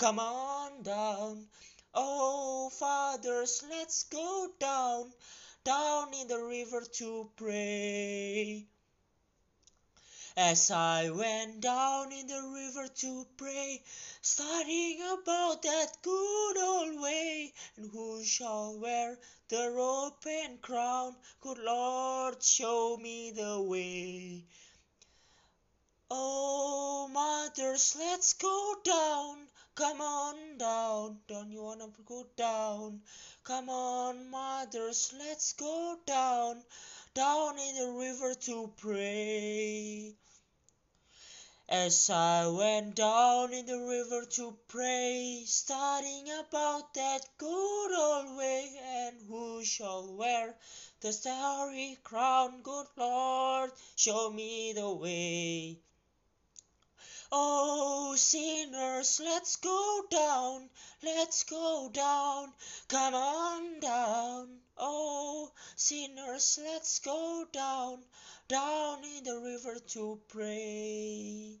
come on down. Oh, fathers, let's go down, down in the river to pray. As I went down in the river to pray, studying about that good old way, and who shall wear the robe and crown? Good Lord, show me the way. Oh, mothers, let's go down. Come on down. Don't you wanna go down? Come on, mothers, let's go down. Down in the river to pray. As I went down in the river to pray, studying about that good old way, and who shall wear the starry crown? Good Lord, show me the way. Oh, sinners, let's go down, let's go down, come on down. Oh, sinners, let's go down, down in the river to pray.